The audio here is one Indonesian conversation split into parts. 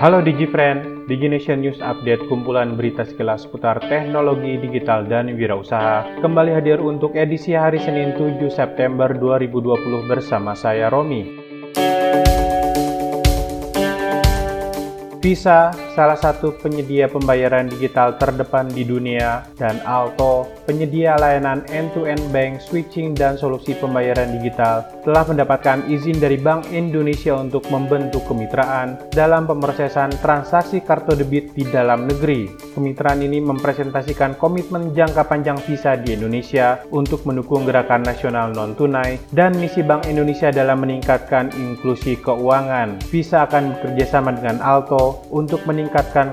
Halo DigiFriend, DigiNation News Update kumpulan berita sekilas seputar teknologi digital dan wirausaha kembali hadir untuk edisi hari Senin 7 September 2020 bersama saya Romi. Visa, salah satu penyedia pembayaran digital terdepan di dunia, dan Alto, penyedia layanan end-to-end bank switching dan solusi pembayaran digital, telah mendapatkan izin dari Bank Indonesia untuk membentuk kemitraan dalam pemrosesan transaksi kartu debit di dalam negeri. Kemitraan ini mempresentasikan komitmen jangka panjang Visa di Indonesia untuk mendukung gerakan nasional non-tunai dan misi Bank Indonesia dalam meningkatkan inklusi keuangan. Visa akan bekerjasama dengan Alto untuk meningkatkan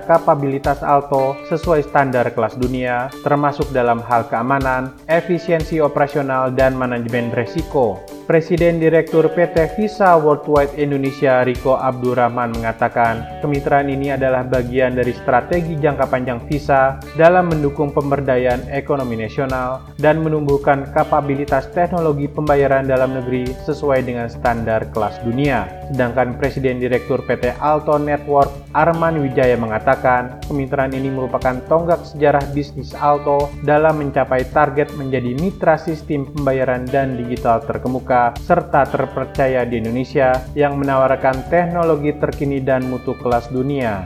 kapabilitas Alto sesuai standar kelas dunia, termasuk dalam hal keamanan, efisiensi operasional, dan manajemen resiko. Presiden Direktur PT Visa Worldwide Indonesia Riko Abdurrahman mengatakan, kemitraan ini adalah bagian dari strategi jangka panjang Visa dalam mendukung pemberdayaan ekonomi nasional dan menumbuhkan kapabilitas teknologi pembayaran dalam negeri sesuai dengan standar kelas dunia. Sedangkan Presiden Direktur PT Alto Network Arman Wijaya mengatakan, kemitraan ini merupakan tonggak sejarah bisnis Alto dalam mencapai target menjadi mitra sistem pembayaran dan digital terkemuka serta terpercaya di Indonesia yang menawarkan teknologi terkini dan mutu kelas dunia.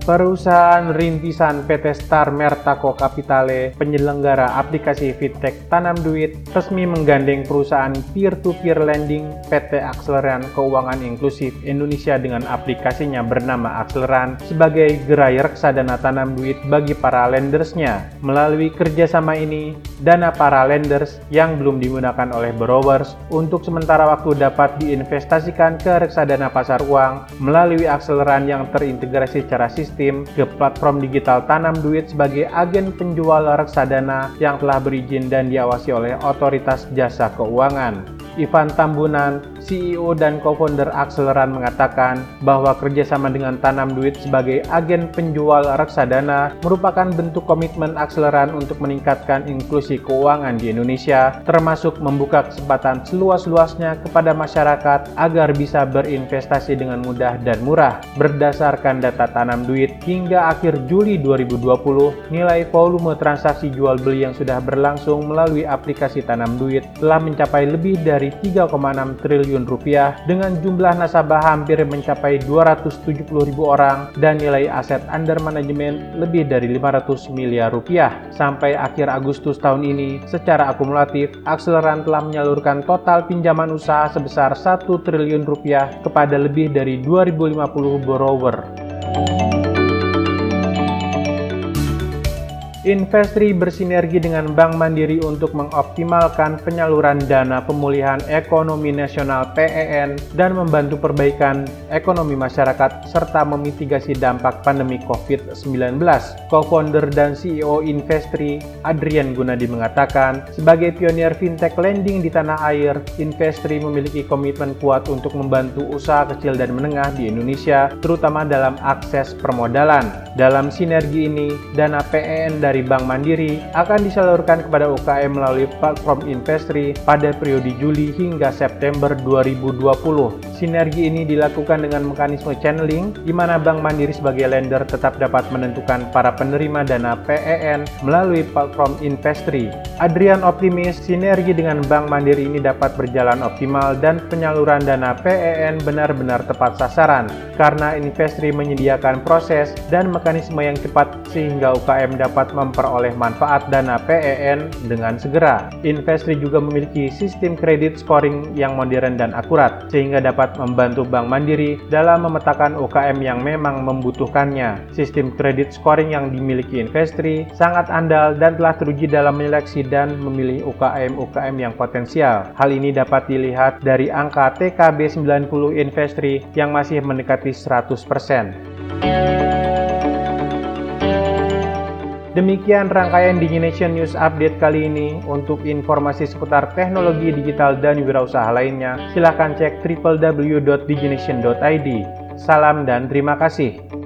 Perusahaan rintisan PT Star Mertako Kapitale, penyelenggara aplikasi fintech Tanam Duit, resmi menggandeng perusahaan peer-to-peer lending PT Akseleran Keuangan Inklusif Indonesia dengan aplikasinya bernama Akseleran sebagai gerai reksadana tanam duit bagi para lendersnya. Melalui kerjasama ini, dana para lenders yang belum digunakan oleh borrowers untuk sementara waktu dapat diinvestasikan ke reksadana pasar uang melalui Akseleran yang terintegrasi secara sistem sistem ke platform digital Tanam Duit sebagai agen penjual reksadana yang telah berizin dan diawasi oleh otoritas jasa keuangan. Ivan Tambunan, CEO dan co-founder Akseleran mengatakan bahwa kerjasama dengan Tanam Duit sebagai agen penjual reksadana merupakan bentuk komitmen Akseleran untuk meningkatkan inklusi keuangan di Indonesia, termasuk membuka kesempatan seluas-luasnya kepada masyarakat agar bisa berinvestasi dengan mudah dan murah. Berdasarkan data Tanam Duit, hingga akhir Juli 2020, nilai volume transaksi jual beli yang sudah berlangsung melalui aplikasi Tanam Duit telah mencapai lebih dari 3,6 triliun triliun rupiah dengan jumlah nasabah hampir mencapai 270 ribu orang dan nilai aset under management lebih dari 500 miliar rupiah. Sampai akhir Agustus tahun ini, secara akumulatif, Akseleran telah menyalurkan total pinjaman usaha sebesar 1 triliun rupiah kepada lebih dari 2050 borrower. Investri bersinergi dengan Bank Mandiri untuk mengoptimalkan penyaluran dana pemulihan ekonomi nasional PEN dan membantu perbaikan ekonomi masyarakat serta memitigasi dampak pandemi COVID-19. Co-founder dan CEO Investri, Adrian Gunadi mengatakan, sebagai pionir fintech lending di tanah air, Investri memiliki komitmen kuat untuk membantu usaha kecil dan menengah di Indonesia, terutama dalam akses permodalan. Dalam sinergi ini, dana PEN dari dari Bank Mandiri akan disalurkan kepada UKM melalui platform Investri pada periode Juli hingga September 2020. Sinergi ini dilakukan dengan mekanisme channeling di mana Bank Mandiri sebagai lender tetap dapat menentukan para penerima dana PEN melalui platform Investri. Adrian optimis sinergi dengan Bank Mandiri ini dapat berjalan optimal dan penyaluran dana PEN benar-benar tepat sasaran karena Investri menyediakan proses dan mekanisme yang cepat sehingga UKM dapat memperoleh manfaat dana PEN dengan segera. Investri juga memiliki sistem kredit scoring yang modern dan akurat, sehingga dapat membantu Bank Mandiri dalam memetakan UKM yang memang membutuhkannya. Sistem kredit scoring yang dimiliki Investri sangat andal dan telah teruji dalam menyeleksi dan memilih UKM-UKM yang potensial. Hal ini dapat dilihat dari angka TKB 90 Investri yang masih mendekati 100%. Demikian rangkaian DigiNation News Update kali ini. Untuk informasi seputar teknologi digital dan wirausaha lainnya, silahkan cek www.digination.id. Salam dan terima kasih.